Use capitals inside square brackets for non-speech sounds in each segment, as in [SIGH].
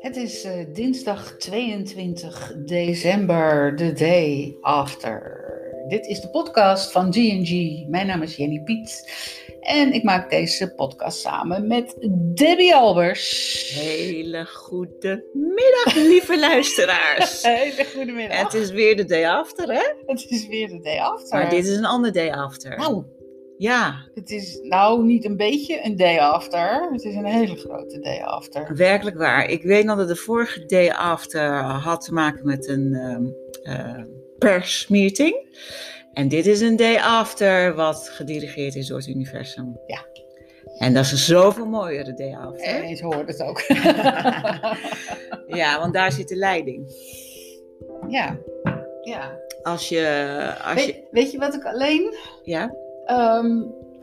Het is uh, dinsdag 22 december, the day after. Dit is de podcast van G&G. Mijn naam is Jenny Piet en ik maak deze podcast samen met Debbie Albers. Hele goede middag, lieve [LAUGHS] luisteraars. Hele goede middag. Het is weer de day after, hè? Het is weer de day after. Maar dit is een ander day after. Nou, Ja, het is nou niet een beetje een day after. Het is een hele grote day after. werkelijk waar. Ik weet nog dat de vorige day after had te maken met een ehm, eh, persmeeting. En dit is een day after wat gedirigeerd is door het universum. Ja. En dat is een zoveel mooiere day after. En je hoort het ook. [LAUGHS] Ja, want daar zit de leiding. ja. Ja. Als je, als je, Weet, weet je wat ik alleen, ja, ehm,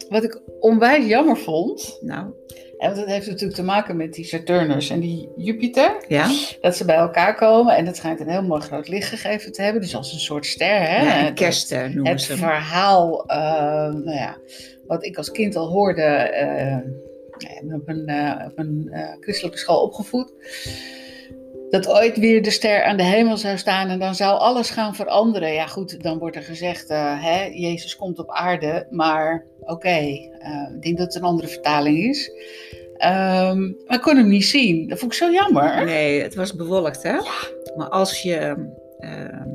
wat ik onwijs jammer vond? nou, En dat heeft natuurlijk te maken met die Saturnus en die Jupiter. ja. Dat ze bij elkaar komen en dat schijnt een heel mooi groot licht gegeven te hebben. Dus als een soort ster. Hè? ja een Het- kerstster noemen Het ze hem. verhaal, eh, nou ja, wat ik als kind al hoorde, eh, ik ben op een, eh, op een eh, christelijke school opgevoed. Dat ooit weer de ster aan de hemel zou staan en dan zou alles gaan veranderen. Ja, goed, dan wordt er gezegd: eh, hè, Jezus komt op aarde. Maar oké, eh, ik denk dat het een andere vertaling is. Ehm, maar ik kon hem niet zien. Dat vond ik zo jammer. Nee, het was bewolkt, hè? Maar als je, ehm,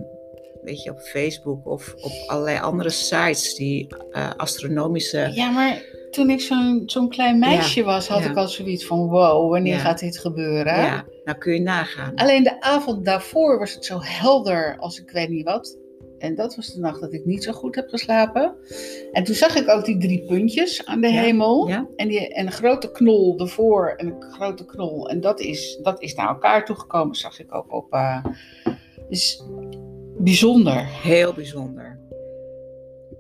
weet je, op Facebook of op allerlei andere sites die eh, astronomische... Ja, maar toen ik zo'n zo'n klein meisje was, had ja. ik al zoiets van: wow, wanneer Ja. gaat dit gebeuren? Ja, nou kun je nagaan. Alleen de avond daarvoor was het zo helder als ik weet niet wat. En dat was de nacht dat ik niet zo goed heb geslapen. En toen zag ik ook die drie puntjes aan de hemel. En, die, en een grote knol ervoor en een grote knol. En dat is, dat is naar elkaar toegekomen, zag ik ook op. dus bijzonder. Heel bijzonder.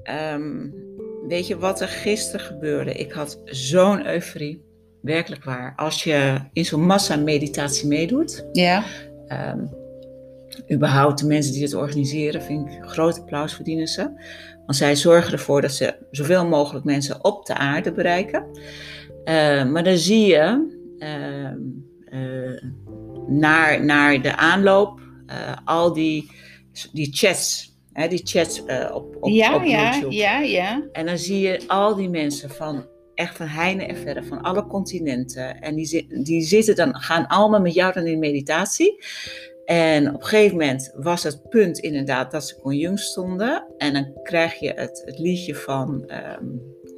Ehm, weet je wat er gisteren gebeurde? Ik had zo'n euforie. Werkelijk waar. Als je in zo'n massa-meditatie meedoet, Ja, Ehm, überhaupt de mensen die het organiseren, vind ik groot applaus verdienen ze. Want zij zorgen ervoor dat ze zoveel mogelijk mensen op de aarde bereiken. Eh, maar dan zie je ehm, eh, naar, naar de aanloop eh, al die, die chats, hè, die chats eh, op, op, ja, op ja, YouTube. ja, ja. En dan zie je al die mensen van echt van heine en verre, van alle continenten. En die, die zitten dan, gaan allemaal met jou dan in meditatie. En op een gegeven moment was het punt inderdaad dat ze conjunct stonden. En dan krijg je het, het liedje van, ehm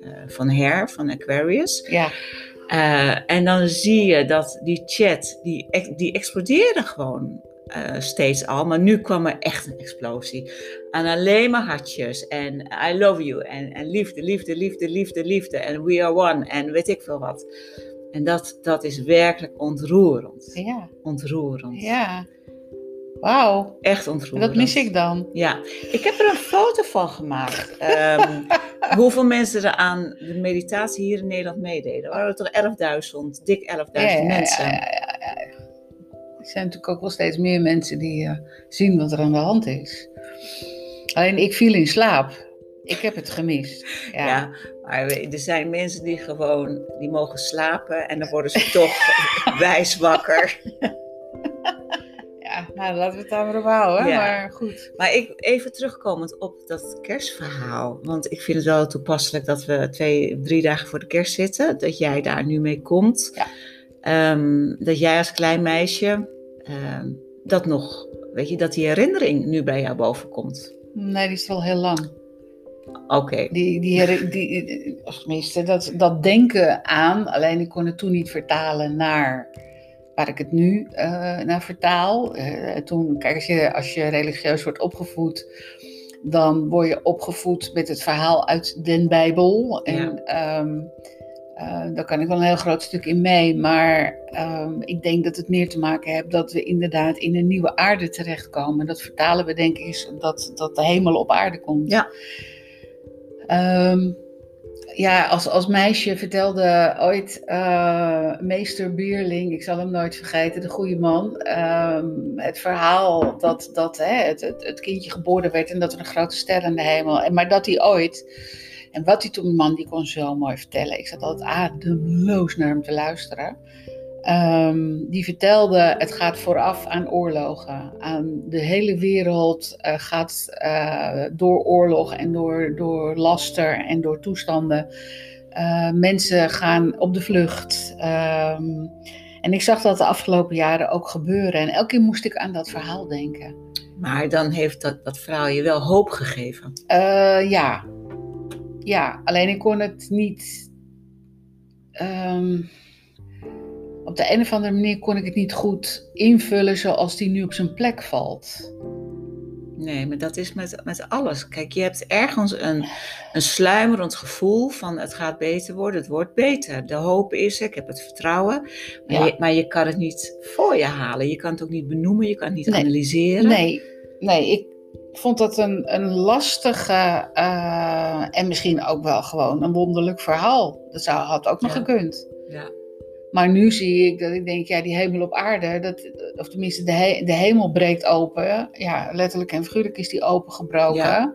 eh, van Her, van Aquarius. ja. Eh, en dan zie je dat die chat, die, die explodeerde gewoon eh, steeds al. Maar nu kwam er echt een explosie. En alleen maar hartjes. En I love you. En, en liefde, liefde, liefde, liefde, liefde. En we are one. En weet ik veel wat. En dat, dat is werkelijk ontroerend. Ja, Ontroerend. ja. Wauw, Echt En ontroerend. dat mis ik dan. Ja, ik heb er een foto van gemaakt. [LAUGHS] Ehm, hoeveel mensen er aan de meditatie hier in Nederland meededen. Er waren er toch 11.000, dik 11.000 Ja, ja, ja, mensen. ja. Er zijn natuurlijk ook wel steeds meer mensen die eh, zien wat er aan de hand is. Alleen ik viel in slaap. Ik heb het gemist. [LAUGHS] Ja. Ja. maar er zijn mensen die gewoon, die mogen slapen en dan worden ze toch [LAUGHS] wijs wakker. [LAUGHS] Ja, nou laten we het daar maar op houden. Ja. Maar goed. Maar ik, even terugkomend op dat kerstverhaal. Want ik vind het wel toepasselijk dat we twee, drie dagen voor de kerst zitten. Dat jij daar nu mee komt. Ja. Ehm, dat jij als klein meisje ehm, dat nog, weet je, dat die herinnering nu bij jou boven komt. Nee, die is wel heel lang. Oké. Die, die, die, tenminste, dat, dat denken aan. Alleen ik kon het toen niet vertalen naar waar ik het nu eh, naar vertaal. Eh, toen, kijk, als je, als je religieus wordt opgevoed, dan word je opgevoed met het verhaal uit den Bijbel. En ehm, eh, daar kan ik wel een heel groot stuk in mee. Maar ehm, ik denk dat het meer te maken heeft dat we inderdaad in een nieuwe aarde terechtkomen. Dat vertalen we denk ik is dat, dat de hemel op aarde komt. Ja. Ehm, ja, als, als meisje vertelde ooit eh, meester Bierling, ik zal hem nooit vergeten, de goede man, ehm, het verhaal dat, dat hè, het, het, het kindje geboren werd en dat er een grote ster in de hemel, en maar dat hij ooit En wat die man, die kon zo mooi vertellen. Ik zat altijd ademloos naar hem te luisteren. Ehm, die vertelde, het gaat vooraf aan oorlogen. Aan de hele wereld uh, gaat uh, door oorlog en door, door laster en door toestanden. Uh, mensen gaan op de vlucht. Um, en ik zag dat de afgelopen jaren ook gebeuren. En elke keer moest ik aan dat verhaal denken. Maar dan heeft dat, dat verhaal je wel hoop gegeven. ja. Ja, alleen ik kon het niet. Um, op de een of andere manier kon ik het niet goed invullen zoals die nu op zijn plek valt. Nee, maar dat is met, met alles. Kijk, je hebt ergens een, een sluimerend gevoel van het gaat beter worden, het wordt beter. De hoop is ik heb het vertrouwen. Maar, ja. je, maar je kan het niet voor je halen. Je kan het ook niet benoemen, je kan het niet nee. analyseren. Nee, nee, ik vond dat een, een lastige uh, en misschien ook wel gewoon een wonderlijk verhaal. Dat zou, had ook nog Ja. gekund. Ja. Maar nu zie ik dat ik denk, ja, die hemel op aarde, dat, of tenminste de, he- de hemel breekt open. Ja, letterlijk en figuurlijk is die opengebroken. Ja.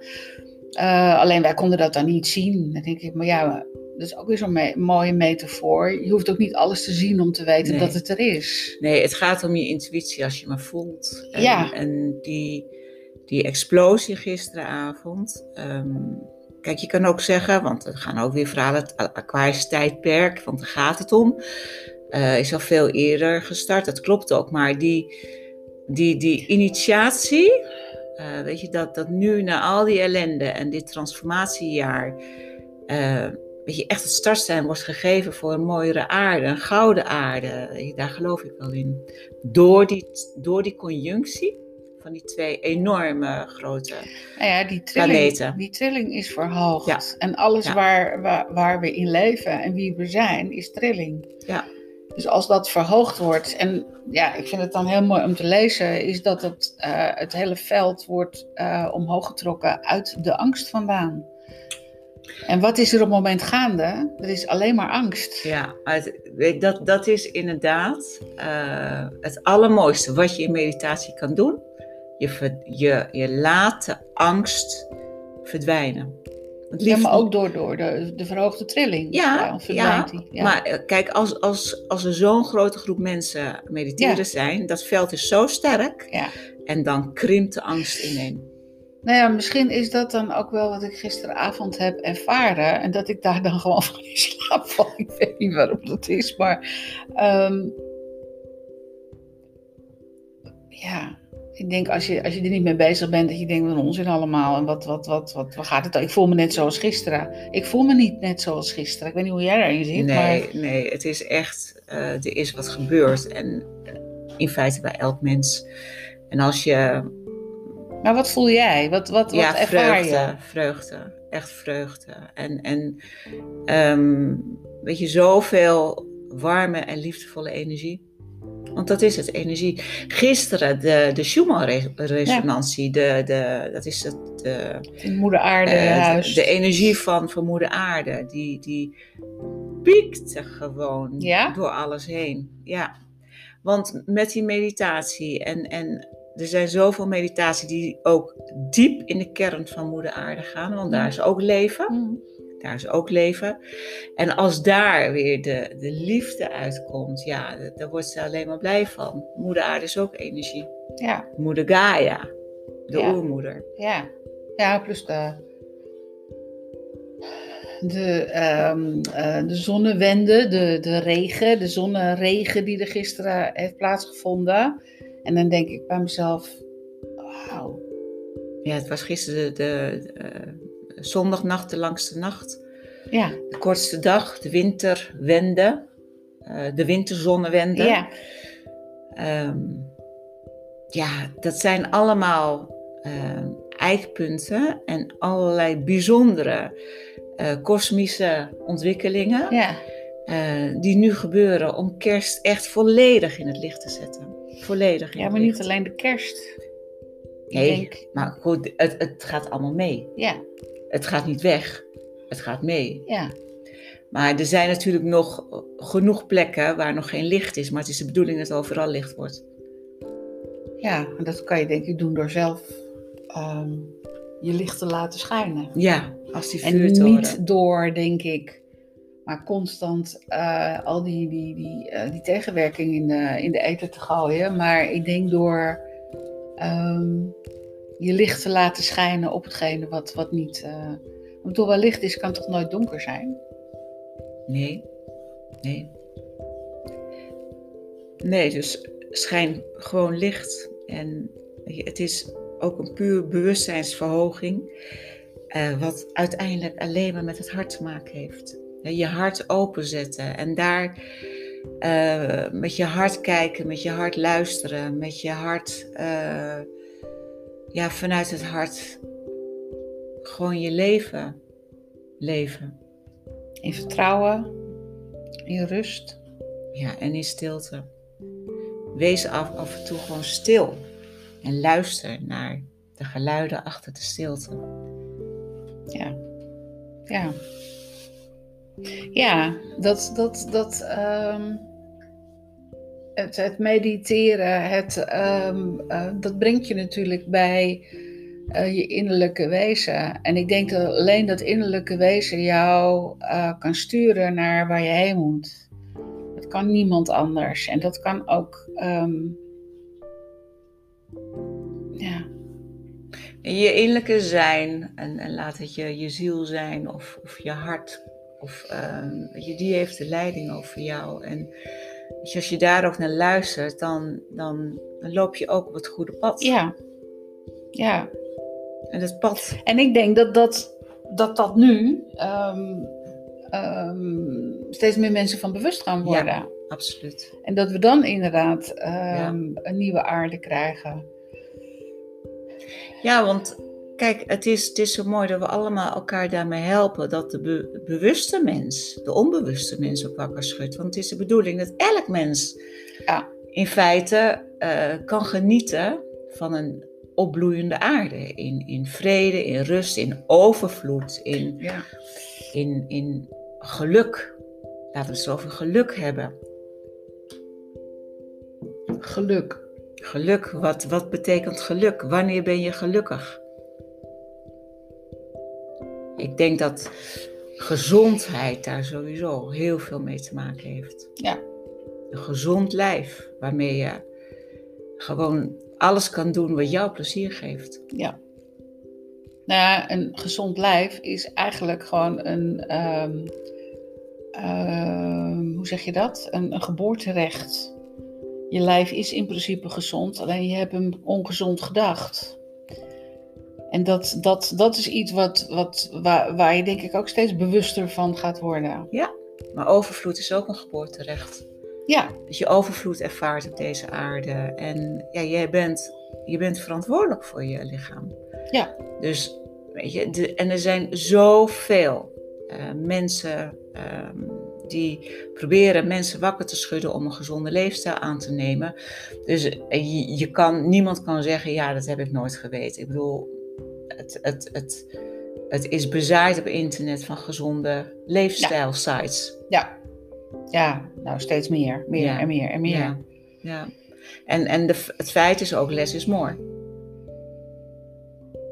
Eh, alleen wij konden dat dan niet zien. Dan denk ik, maar ja, dat is ook weer zo'n me- mooie metafoor. Je hoeft ook niet alles te zien om te weten Nee. dat het er is. Nee, het gaat om je intuïtie als je maar voelt. En, Ja. En die, die explosie gisteravond. ehm, kijk, je kan ook zeggen, want er gaan ook weer verhalen, het Aquarisch tijdperk, want daar gaat het om. eh, is al veel eerder gestart, dat klopt ook. Maar die, die, die initiatie, eh, weet je, dat, dat nu na al die ellende en dit transformatiejaar, eh, weet je, echt het startsein wordt gegeven voor een mooiere aarde, een gouden aarde. Daar geloof ik wel in. Door die, door die conjunctie van die twee enorme grote. Nou ja, die trilling, Planeten. die trilling is verhoogd. Ja. En alles Ja. waar, waar, waar we in leven en wie we zijn, is trilling. Ja. Dus als dat verhoogd wordt, en ja, ik vind het dan heel mooi om te lezen, is dat het, eh, het hele veld wordt eh, omhoog getrokken uit de angst vandaan. En wat is er op het moment gaande? Er is alleen maar angst. Ja, het- dat, dat is inderdaad eh, het allermooiste wat je in meditatie kan doen. Je, je, je laat de angst verdwijnen. Het Ja, liefst maar ook door, door de, de verhoogde trilling. Ja, dan verdwijnt die. Ja. Maar eh, kijk, als, als, als er zo'n grote groep mensen mediteren Ja. zijn, dat veld is zo sterk Ja. en dan krimpt de angst ineen. Nou ja, misschien is dat dan ook wel wat ik gisteravond heb ervaren. En dat ik daar dan gewoon [LAUGHS] van in slaap val. Ik weet niet waarom dat is, maar... ehm, ja, ik denk als je, als je er niet mee bezig bent, dat je denkt, wat een onzin allemaal. En wat, wat, wat, wat, waar gaat het dan? Ik voel me net zoals gisteren. Ik voel me niet net zoals gisteren. Ik weet niet hoe jij daarin zit, maar... Nee, nee, het is echt, eh, er is wat gebeurd. En eh, in feite bij elk mens. En als je Maar wat voel jij? Wat, wat, wat ja, ervaar vreugde, je? vreugde, echt vreugde. En, en ehm, weet je, zoveel warme en liefdevolle energie. Want dat is het, energie. Gisteren, de, de Schumann-resonantie, de, de, dat is het, de, moeder aarde eh, huis. de, de energie van, van moeder aarde, die, die piekte gewoon Ja? door alles heen. Ja, want met die meditatie en, en er zijn zoveel meditatie die ook diep in de kern van moeder aarde gaan, want daar is ook leven. Mm. Daar is ook leven. En als daar weer de, de liefde uitkomt, ja, daar wordt ze alleen maar blij van. Moeder aarde is ook energie. Ja, Moeder Gaia, de Ja. oermoeder. ja. Ja, plus de, de, ehm, eh, de zonnewende, de, de regen, de zonneregen die er gisteren heeft plaatsgevonden. En dan denk ik bij mezelf, wauw. Ja, het was gisteren de, de eh, zondagnacht, de langste nacht. Ja, De kortste dag, de winterwende. eh, de winterzonnewende. ja, Ehm, ja, dat zijn allemaal ehm, eikpunten en allerlei bijzondere eh, kosmische ontwikkelingen ja. eh, die nu gebeuren om kerst echt volledig in het licht te zetten. Volledig in Ja, maar niet alleen de kerst. Nee, denk, maar goed, het, het gaat allemaal mee. ja, Het gaat niet weg, het gaat mee. ja, Maar er zijn natuurlijk nog genoeg plekken waar nog geen licht is, maar het is de bedoeling dat overal licht wordt. ja. En dat kan je denk ik doen door zelf ehm, je licht te laten schijnen. Ja, als die En vuurtoren. niet door, denk ik, maar constant eh, al die, die, die, eh, die tegenwerking in de, in de eten te gooien. Maar ik denk door ehm, je licht te laten schijnen op hetgene wat, wat niet. eh want waar licht is, kan toch nooit donker zijn? Nee, nee. Nee, dus schijn gewoon licht. En het is ook een puur bewustzijnsverhoging. eh, wat uiteindelijk alleen maar met het hart te maken heeft. Je hart openzetten en daar eh, met je hart kijken, met je hart luisteren, met je hart, ja, vanuit het hart gewoon je leven leven. In vertrouwen, in rust. Ja, en in stilte. Wees af, af en toe gewoon stil. En luister naar de geluiden achter de stilte. Ja. Ja. Ja, dat, dat, dat, ehm, het, het mediteren, het, ehm, eh, dat brengt je natuurlijk bij eh, je innerlijke wezen. En ik denk dat alleen dat innerlijke wezen jou eh, kan sturen naar waar je heen moet. Dat kan niemand anders. En dat kan ook, ehm, ja, Je innerlijke zijn, en, laat het je, je ziel zijn of, of je hart, of, ehm, je, die heeft de leiding over jou. En je, als je daar ook naar luistert, dan, dan, dan loop je ook op het goede pad. ja, ja. En dat pad, En ik denk dat dat, dat, dat nu ehm, ehm, steeds meer mensen van bewust gaan worden. absoluut. En dat we dan inderdaad ehm, een nieuwe aarde krijgen. Ja, want kijk, het is, het is zo mooi dat we allemaal elkaar daarmee helpen. Dat de be- bewuste mens, de onbewuste mens ook wakker schudt. Want het is de bedoeling dat elk mens Ja. in feite eh, kan genieten van een opbloeiende aarde. In, in vrede, in rust, in overvloed, in, Ja. in, in geluk. Laten we het over geluk hebben. Geluk. Geluk, wat, wat betekent geluk? Wanneer ben je gelukkig? Ik denk dat gezondheid daar sowieso heel veel mee te maken heeft. Ja. Een gezond lijf, waarmee je gewoon alles kan doen wat jou plezier geeft. Ja. Nou ja, een gezond lijf is eigenlijk gewoon een, ehm, ehm, hoe zeg je dat? Een, een geboorterecht. Je lijf is in principe gezond, alleen je hebt hem ongezond gedacht. En dat, dat, dat is iets wat, wat, waar, waar je denk ik ook steeds bewuster van gaat worden. Maar overvloed is ook een geboorterecht. Ja, Dat je overvloed ervaart op deze aarde. En ja, jij bent, je bent verantwoordelijk voor je lichaam. Ja. Dus, weet je, de, en er zijn zoveel eh, mensen ehm, die proberen mensen wakker te schudden om een gezonde leefstijl aan te nemen. Dus eh, je, je kan, niemand kan zeggen, ja, dat heb ik nooit geweten. Ik bedoel, het, het, het, het is bezaaid op internet van gezonde leefstijlsites. ja. Ja, nou steeds meer. Meer Ja. en meer en meer. Ja, ja. En, en de, het feit is ook, less is more.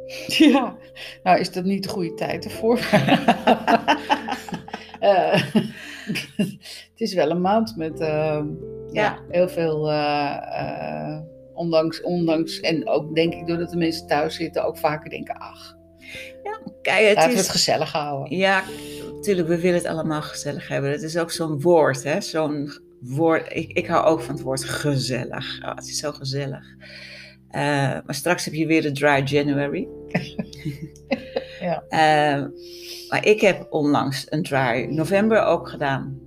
[LAUGHS] Ja, nou is dat niet de goede tijd ervoor. [LAUGHS] Eh, [LAUGHS] het is wel een maand met eh, ja. Ja. heel veel, eh, ondanks, ondanks, en ook denk ik doordat de mensen thuis zitten, ook vaker denken, ach, Kijk, het laten we is, het gezellig houden. ja, natuurlijk, we willen het allemaal gezellig hebben. Het is ook zo'n woord, hè? Zo'n woord. Ik, ik hou ook van het woord gezellig. Oh, het is zo gezellig. Eh, maar straks heb je weer de dry January. [LAUGHS] Ja. Eh, maar ik heb onlangs een dry november ook gedaan.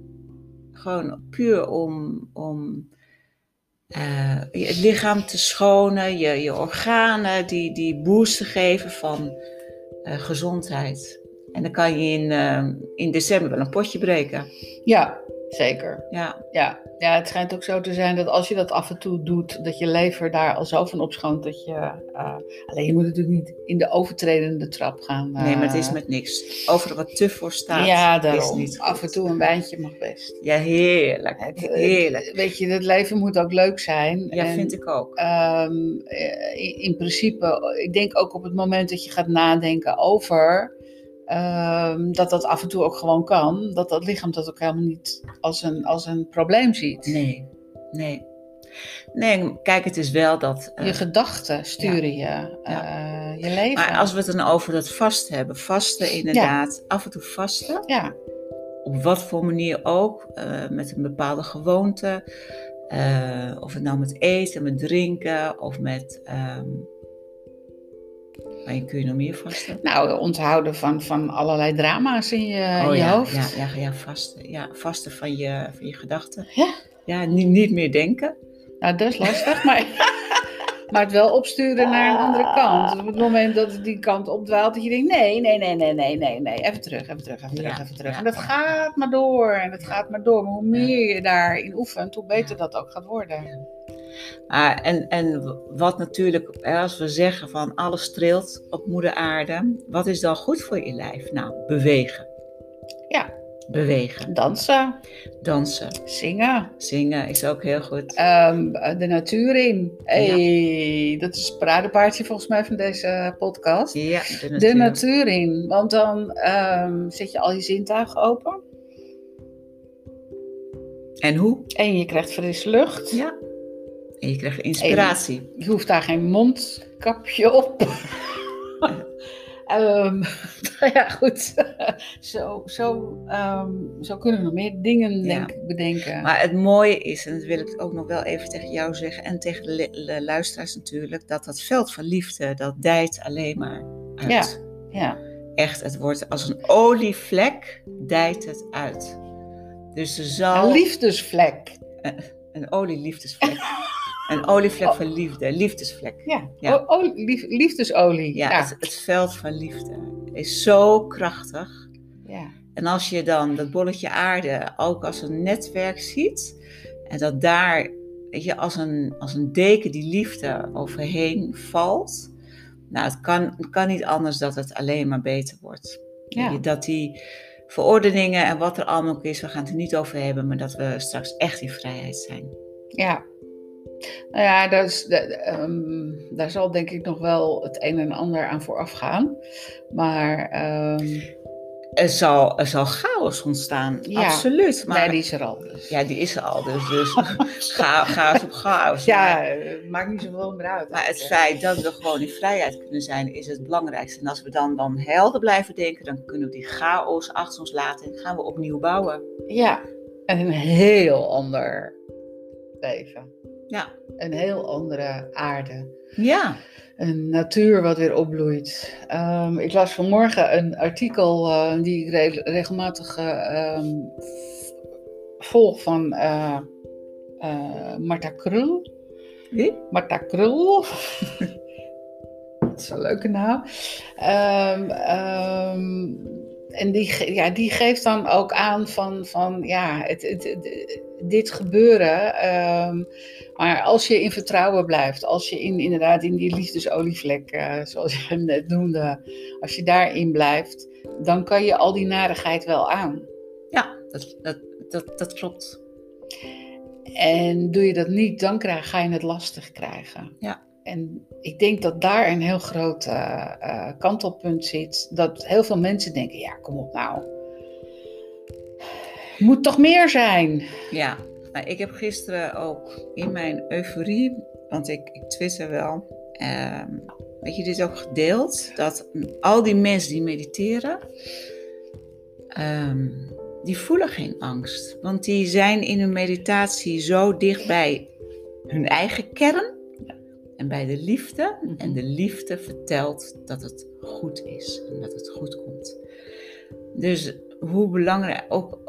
Gewoon puur om, om eh, je- het lichaam te schonen, je, je organen die, die boost te geven van eh, gezondheid. En dan kan je in, eh, in december wel een potje breken. Ja, Zeker. Ja, Ja. ja, het schijnt ook zo te zijn dat als je dat af en toe doet, dat je lever daar al zo van opschoont dat je. eh, alleen je moet natuurlijk niet in de overtredende trap gaan. nee, maar het is eh, met niks. Overal wat te voor staat Ja, is niet Af en toe een wijntje mag best. Ja, heerlijk. Het, het- heerlijk. weet je, het leven moet ook leuk zijn. Ja, En, vind ik ook. ehm, eh, in, in principe, ik denk ook op het moment dat je gaat nadenken over. Ehm, dat dat af en toe ook gewoon kan. Dat dat lichaam dat ook helemaal niet als een, als een probleem ziet. Nee, nee. Nee, kijk, het is wel dat... eh, Je gedachten sturen je, eh, je leven. maar als we het dan over dat vast hebben. Vasten inderdaad. Af en toe vasten. Ja, Op wat voor manier ook. eh, met een bepaalde gewoonte. of het nou met eten, met drinken. Of met... ehm waar kun je nog meer vasten? nou, onthouden van, van allerlei drama's in je, in je Oh ja, hoofd. Ja, ja, ja, vasten. Ja, vasten van je, van je gedachten. Ja. Ja, niet, niet meer denken. Nou, dat is lastig, maar, [LAUGHS] maar het wel opsturen naar een andere kant. Dus op het moment dat het die kant opdwaalt, dat je denkt, nee, nee, nee, nee, nee, nee, nee, even terug, even terug, even terug, Ja, even terug. ja. En dat gaat maar door en dat gaat maar door. Maar hoe meer je daarin oefent, hoe beter dat ook gaat worden. Ah, en, en wat natuurlijk, als we zeggen van alles streelt op moeder aarde, wat is dan goed voor je lijf? Nou, bewegen. Ja. Bewegen. Dansen, Dansen. zingen, Zingen is ook heel goed. ehm, de natuur in. Hey, dat is het paradepaardje volgens mij van deze podcast. Ja, de natuur. De natuur in, want dan ehm, zet je al je zintuigen open En hoe? en je krijgt frisse lucht. Ja. En je krijgt inspiratie. Je hoeft daar geen mondkapje op. Ehm, [LAUGHS] nou ja, goed. [LAUGHS] zo, zo, ehm, zo kunnen we nog meer dingen, denk bedenken. Maar het mooie is, en dat wil ik ook nog wel even tegen jou zeggen en tegen de luisteraars natuurlijk, dat dat veld van liefde, dat dijt alleen maar uit. ja, Echt, het wordt als een olievlek, dijt het uit. Dus er zal... een liefdesvlek. Een olieliefdesvlek. [LAUGHS] een olievlek van liefde, liefdesvlek. Ja, Ja. O- o- lief- liefdesolie. Ja, Ja, Het, het veld van liefde is zo krachtig. ja. En als je dan dat bolletje aarde ook als een netwerk ziet, en dat daar, weet je, als een, als een deken die liefde overheen valt, nou, het kan, het kan niet anders dat het alleen maar beter wordt. Ja. Je, Dat die verordeningen en wat er allemaal is, we gaan het er niet over hebben, maar dat we straks echt in vrijheid zijn. Ja. Nou ja, dat is, ehm, daar zal denk ik nog wel het een en ander aan vooraf gaan. Maar ehm, Er zal, er zal chaos ontstaan, Ja. absoluut. Maar nee, die is er al. Dus. ja, die is er al, dus, dus [LAUGHS] ga, chaos op chaos. Ja, Maar- het maakt niet zoveel meer uit. Maar het feit dat we gewoon in vrijheid kunnen zijn, is het belangrijkste. En als we dan, dan helder blijven denken, dan kunnen we die chaos achter ons laten en gaan we opnieuw bouwen. Ja, en een heel ander leven. Ja. Een heel andere aarde. Ja. Een natuur wat weer opbloeit. Ehm, ik las vanmorgen een artikel eh, die ik re- regelmatig eh, ehm, volg van eh eh, Marta Krul. Wie? Marta Krul. Dat is een leuke naam. Ehm, en die, ja, die geeft dan ook aan van, van ja, het, het, het- dit gebeuren. ehm, maar als je in vertrouwen blijft, als je in, inderdaad in die liefdesolievlek, eh, zoals je net noemde, als je daarin blijft, dan kan je al die narigheid wel aan. Ja, dat, dat, dat, dat klopt. En doe je dat niet, dan krijg, ga je het lastig krijgen. Ja. En ik denk dat daar een heel groot eh, eh, kantelpunt zit. Dat heel veel mensen denken, ja, kom op nou. Moet toch meer zijn? Ja, nou, ik heb gisteren ook in mijn euforie, want ik, ik twitter wel, ehm, weet je, dit ook gedeeld, dat al die mensen die mediteren, ehm, die voelen geen angst. Want die zijn in hun meditatie zo dicht bij hun eigen kern en bij de liefde. En de liefde vertelt dat het goed is en dat het goed komt. Dus hoe belangrijk, ook,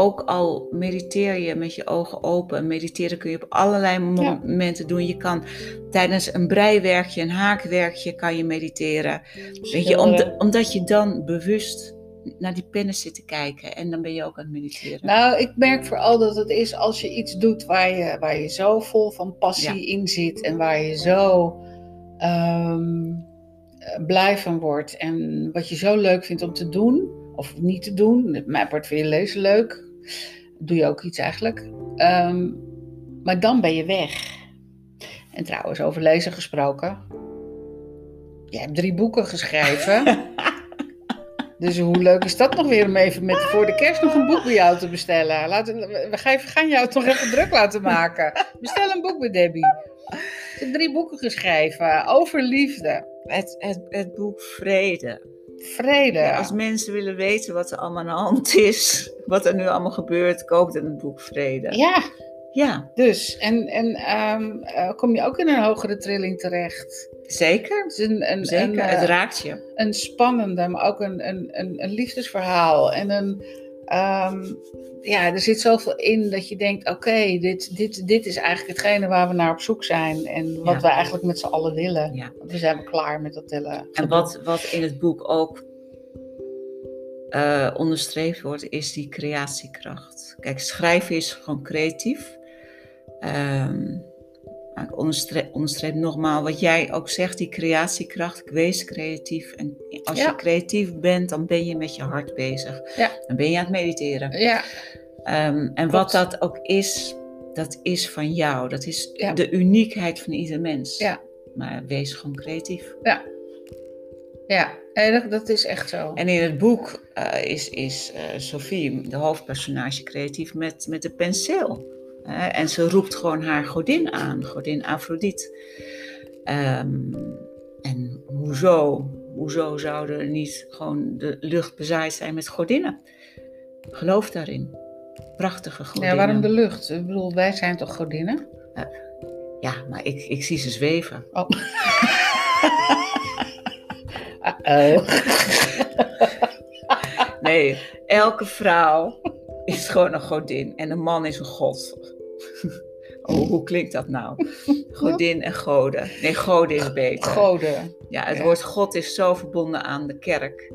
ook al mediteer je met je ogen open. En mediteren kun je op allerlei Ja. momenten doen. Je kan tijdens een breiwerkje, een haakwerkje, kan je mediteren. Weet je, omdat je dan bewust naar die pennen zit te kijken en dan ben je ook aan het mediteren? Nou, ik merk vooral dat het is als je iets doet waar je, waar je zo vol van passie in zit en waar je zo ehm, eh, blij van wordt en wat je zo leuk vindt om te doen of niet te doen. Mijn part vind je lezen leuk, doe je ook iets eigenlijk. Ehm, maar dan ben je weg. En trouwens, over lezen gesproken. Jij hebt drie boeken geschreven. [LAUGHS] dus hoe leuk is dat nog weer om even met voor de kerst nog een boek bij jou te bestellen? Laten, we gaan jou toch even druk laten maken. Bestel een boek bij Debbie. Je hebt drie boeken geschreven over liefde. Het, het, het boek Vrede. Vrede. Ja, als mensen willen weten wat er allemaal aan de hand is, wat er nu allemaal gebeurt, koop dan het boek Vrede. Ja, Ja, dus. En, en ehm, eh, kom je ook in een hogere trilling terecht? zeker. Het is een, een, Zeker, een, eh, het raakt je. een spannende, maar ook een, een, een liefdesverhaal. En een, ehm, ja, er zit zoveel in dat je denkt: oké, dit, dit, dit is eigenlijk hetgene waar we naar op zoek zijn. En wat Ja. we eigenlijk met z'n allen willen. Ja. Want we zijn klaar met dat hele. En wat, wat in het boek ook eh, onderstreept wordt, is die creatiekracht. Kijk, schrijven is gewoon creatief. Ehm, maar ik onderstreep, nogmaals wat jij ook zegt, die creatiekracht. Wees creatief. En als Ja. je creatief bent, dan ben je met je hart bezig. Ja. Dan ben je aan het mediteren. Ja, Ehm, en wat dat ook is, dat is van jou. Dat is Ja. de uniekheid van ieder mens. Ja. Maar wees gewoon creatief. ja. Nee, dat, dat is echt zo. En in het boek eh, is, is eh, Sophie, de hoofdpersonage, creatief met, met de penseel. Eh, en ze roept gewoon haar godin aan, godin Afrodite. Ehm, en hoezo, hoezo zouden er niet gewoon de lucht bezaaid zijn met godinnen? Geloof daarin. Prachtige godinnen. Ja, waarom de lucht? Ik bedoel, wij zijn toch godinnen? Ja, maar ik, ik zie ze zweven. Oh. [LAUGHS] Uh-oh. Nee, elke vrouw is gewoon een godin en een man is een god. Hoe klinkt dat nou? [LAUGHS] Godin en goden. Nee, goden is beter. Goden. Ja, het Ja. woord god is zo verbonden aan de kerk.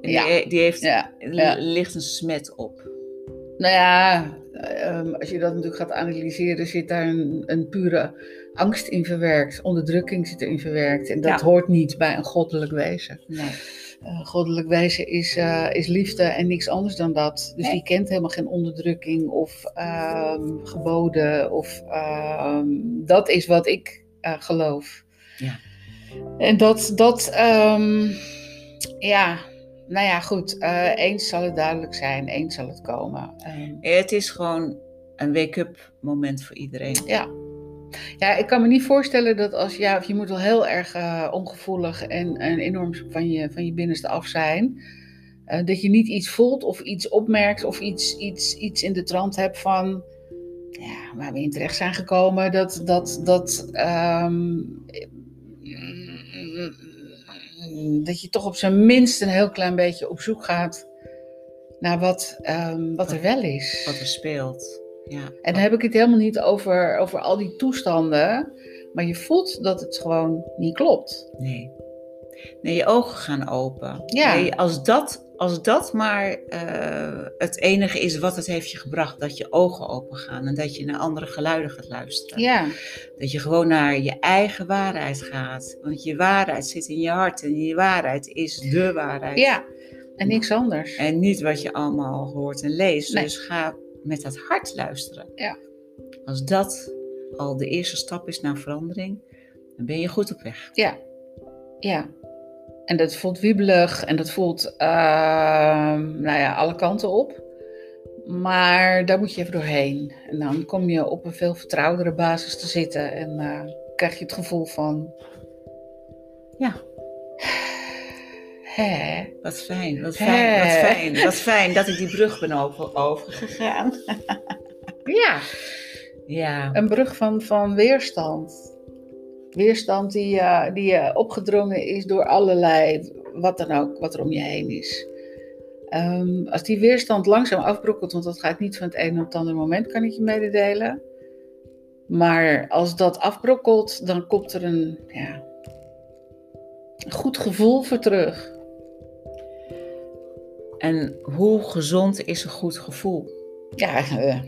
En Ja. die, die heeft, Ja. ligt een smet op. Nou ja, ehm, als je dat natuurlijk gaat analyseren, zit daar een, een pure angst in verwerkt. Onderdrukking zit erin verwerkt. En dat hoort niet bij een goddelijk wezen. Nee. Eh, goddelijk wezen is, eh, is liefde en niks anders dan dat. Dus Nee. die kent helemaal geen onderdrukking of ehm, geboden. Of, ehm, dat is wat ik eh, geloof. Ja. En dat, dat ehm, ja, nou ja, goed. eens zal het duidelijk zijn, eens zal het komen. Het is gewoon een wake-up moment voor iedereen. ja. Ja, ik kan me niet voorstellen dat als ja, of je moet wel heel erg eh, ongevoelig en, en enorm van je, van je binnenste af zijn. eh, dat je niet iets voelt of iets opmerkt of iets, iets, iets in de trant hebt van ja, waar we in terecht zijn gekomen. Dat, dat, dat, ehm, dat je toch op zijn minst een heel klein beetje op zoek gaat naar wat, ehm, wat er wel is. Wat er speelt. Ja. En dan heb ik het helemaal niet over, over al die toestanden. Maar je voelt dat het gewoon niet klopt. Nee. Nee, je ogen gaan open. Ja. Nee, als, dat, als dat maar eh, het enige is wat het heeft je gebracht, dat je ogen open gaan en dat je naar andere geluiden gaat luisteren. Ja, Dat je gewoon naar je eigen waarheid gaat. Want je waarheid zit in je hart en je waarheid is de waarheid. ja. En niks anders. En niet wat je allemaal hoort en leest. Nee. Dus ga met dat hart luisteren. Ja. Als dat al de eerste stap is naar verandering, dan ben je goed op weg. Ja, ja. En dat voelt wiebelig en dat voelt, ehm, nou ja, alle kanten op. Maar daar moet je even doorheen. En dan kom je op een veel vertrouwdere basis te zitten. En eh, krijg je het gevoel van, Ja, [SIGHS] hè, wat fijn, wat fijn, wat fijn. Wat fijn dat ik die brug ben over, overgegaan. [LAUGHS] ja. Ja, Een brug van, van weerstand. Weerstand die, eh, die opgedrongen is door allerlei, wat dan ook, wat er om je heen is. Ehm, als die weerstand langzaam afbrokkelt, want dat gaat niet van het ene op het andere moment, kan ik je mededelen. Maar als dat afbrokkelt, dan komt er een, ja, een goed gevoel voor terug. En hoe gezond is een goed gevoel? Ja, eh,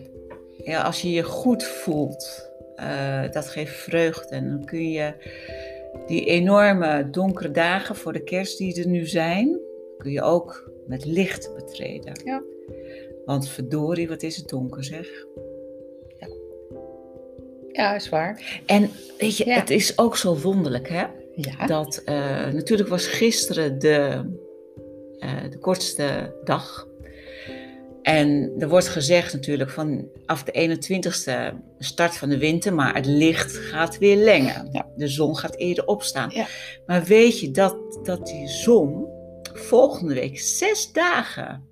Ja, als je je goed voelt, eh, dat geeft vreugde. En dan kun je die enorme donkere dagen voor de kerst die er nu zijn, kun je ook met licht betreden. Ja. Want verdorie, wat is het donker zeg. ja, is waar. En weet je, Ja. het is ook zo wonderlijk hè. Ja, Dat eh, natuurlijk was gisteren de, eh, de kortste dag. En er wordt gezegd natuurlijk van af de 21ste start van de winter, maar het licht gaat weer lengen. Ja. De zon gaat eerder opstaan. Ja. Maar weet je dat, dat die zon volgende week zes dagen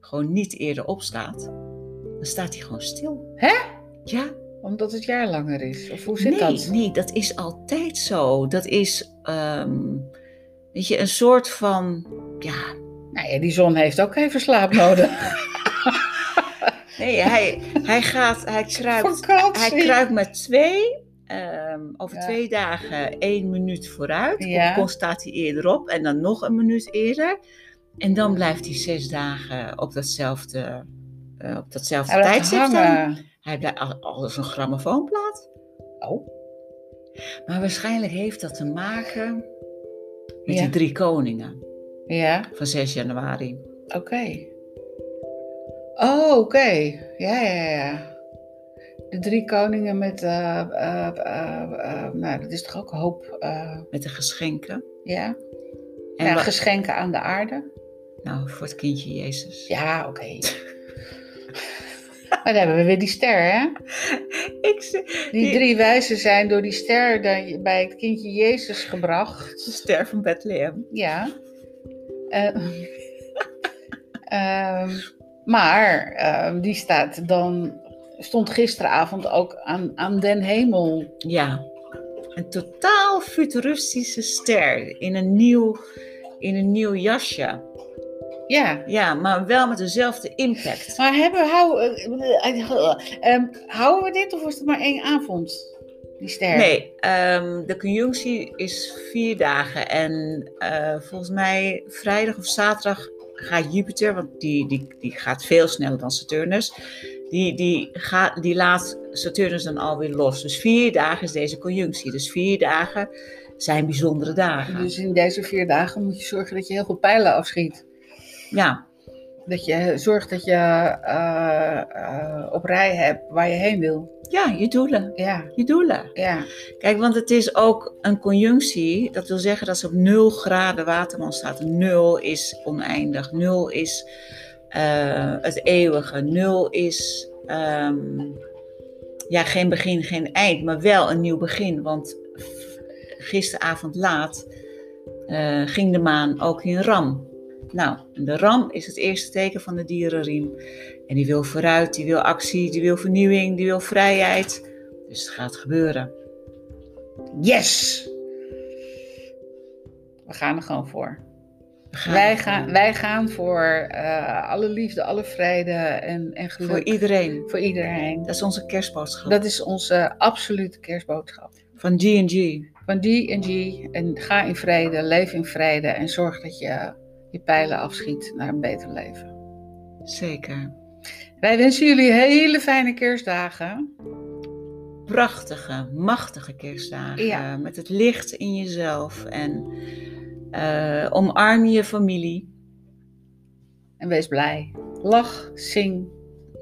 gewoon niet eerder opstaat? Dan staat hij gewoon stil. Hè? Ja, omdat het jaar langer is. Of hoe zit nee, dat? Nee, dat is altijd zo. Dat is, ehm, weet je, een soort van, ja, Nou ja, die zon heeft ook even slaap nodig. [LAUGHS] nee, hij, hij gaat, hij kruipt, hij kruipt met twee, ehm, over Ja. twee dagen één minuut vooruit. Ja. Dan staat hij eerder op en dan nog een minuut eerder. En dan blijft hij zes dagen op datzelfde, eh, op datzelfde Hij tijdstip staan. Hij blijft al- als een grammofoonplaat. Oh. Maar waarschijnlijk heeft dat te maken met Ja. die drie koningen Ja, van 6 januari. oké. Oh, oké. Ja, ja, ja. De drie koningen met, eh, eh, eh, nou, dat is toch ook een hoop, Met de geschenken. ja. En ja, geschenken aan de aarde. nou, voor het kindje Jezus. Ja, oké. maar dan hebben we weer die ster, hè? Ik Die drie wijzen zijn door die ster bij het kindje Jezus gebracht. de ster van Bethlehem. Ja. Eh, [LAUGHS] ehm, maar ehm, die staat dan, stond gisteravond ook aan, aan den hemel. Ja, een totaal futuristische ster in een nieuw, in een nieuw jasje. Ja. Ja, maar wel met dezelfde impact. Maar hebben, hou, ehm, houden we dit of was het maar één avond? Die ster? Nee, ehm, de conjunctie is vier dagen. En eh, volgens mij vrijdag of zaterdag gaat Jupiter, want die, die, die gaat veel sneller dan Saturnus, die, die, gaat, die laat Saturnus dan alweer los. Dus vier dagen is deze conjunctie. Dus vier dagen zijn bijzondere dagen. Dus in deze vier dagen moet je zorgen dat je heel veel pijlen afschiet. Ja, Dat je zorgt dat je eh, eh, op rij hebt waar je heen wil. Ja, je doelen. Ja, Je doelen. ja. Kijk, want het is ook een conjunctie. Dat wil zeggen dat ze op 0 graden waterman staat. 0 is oneindig. 0 is eh, het eeuwige. 0 is ehm, ja, geen begin, geen eind, maar wel een nieuw begin. Want gisteravond laat eh, ging de maan ook in ram. Nou, de ram is het eerste teken van de dierenriem. En die wil vooruit, die wil actie, die wil vernieuwing, die wil vrijheid. Dus het gaat gebeuren. Yes! We gaan er gewoon voor. Gaan Wij gaan, wij gaan voor eh, alle liefde, alle vrede en, en geluk. Voor iedereen. Voor iedereen. Dat is onze kerstboodschap. Dat is onze absolute kerstboodschap. Van G&G. Van D&G en ga in vrede, leef in vrede en zorg dat je je pijlen afschiet naar een beter leven. Zeker. Wij wensen jullie hele fijne kerstdagen. Prachtige, machtige kerstdagen. Ja. Met het licht in jezelf. En eh, omarm je familie. En wees blij. Lach, zing,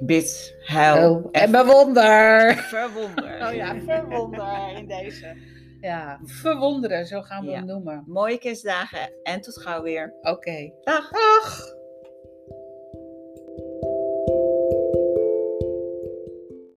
Bid, huil. oh, en bewonder. verwonder. Oh ja, verwonder in deze. Ja, verwonderen, zo gaan we Ja. hem noemen. Mooie kerstdagen en tot gauw weer. Oké. Dag. Dag!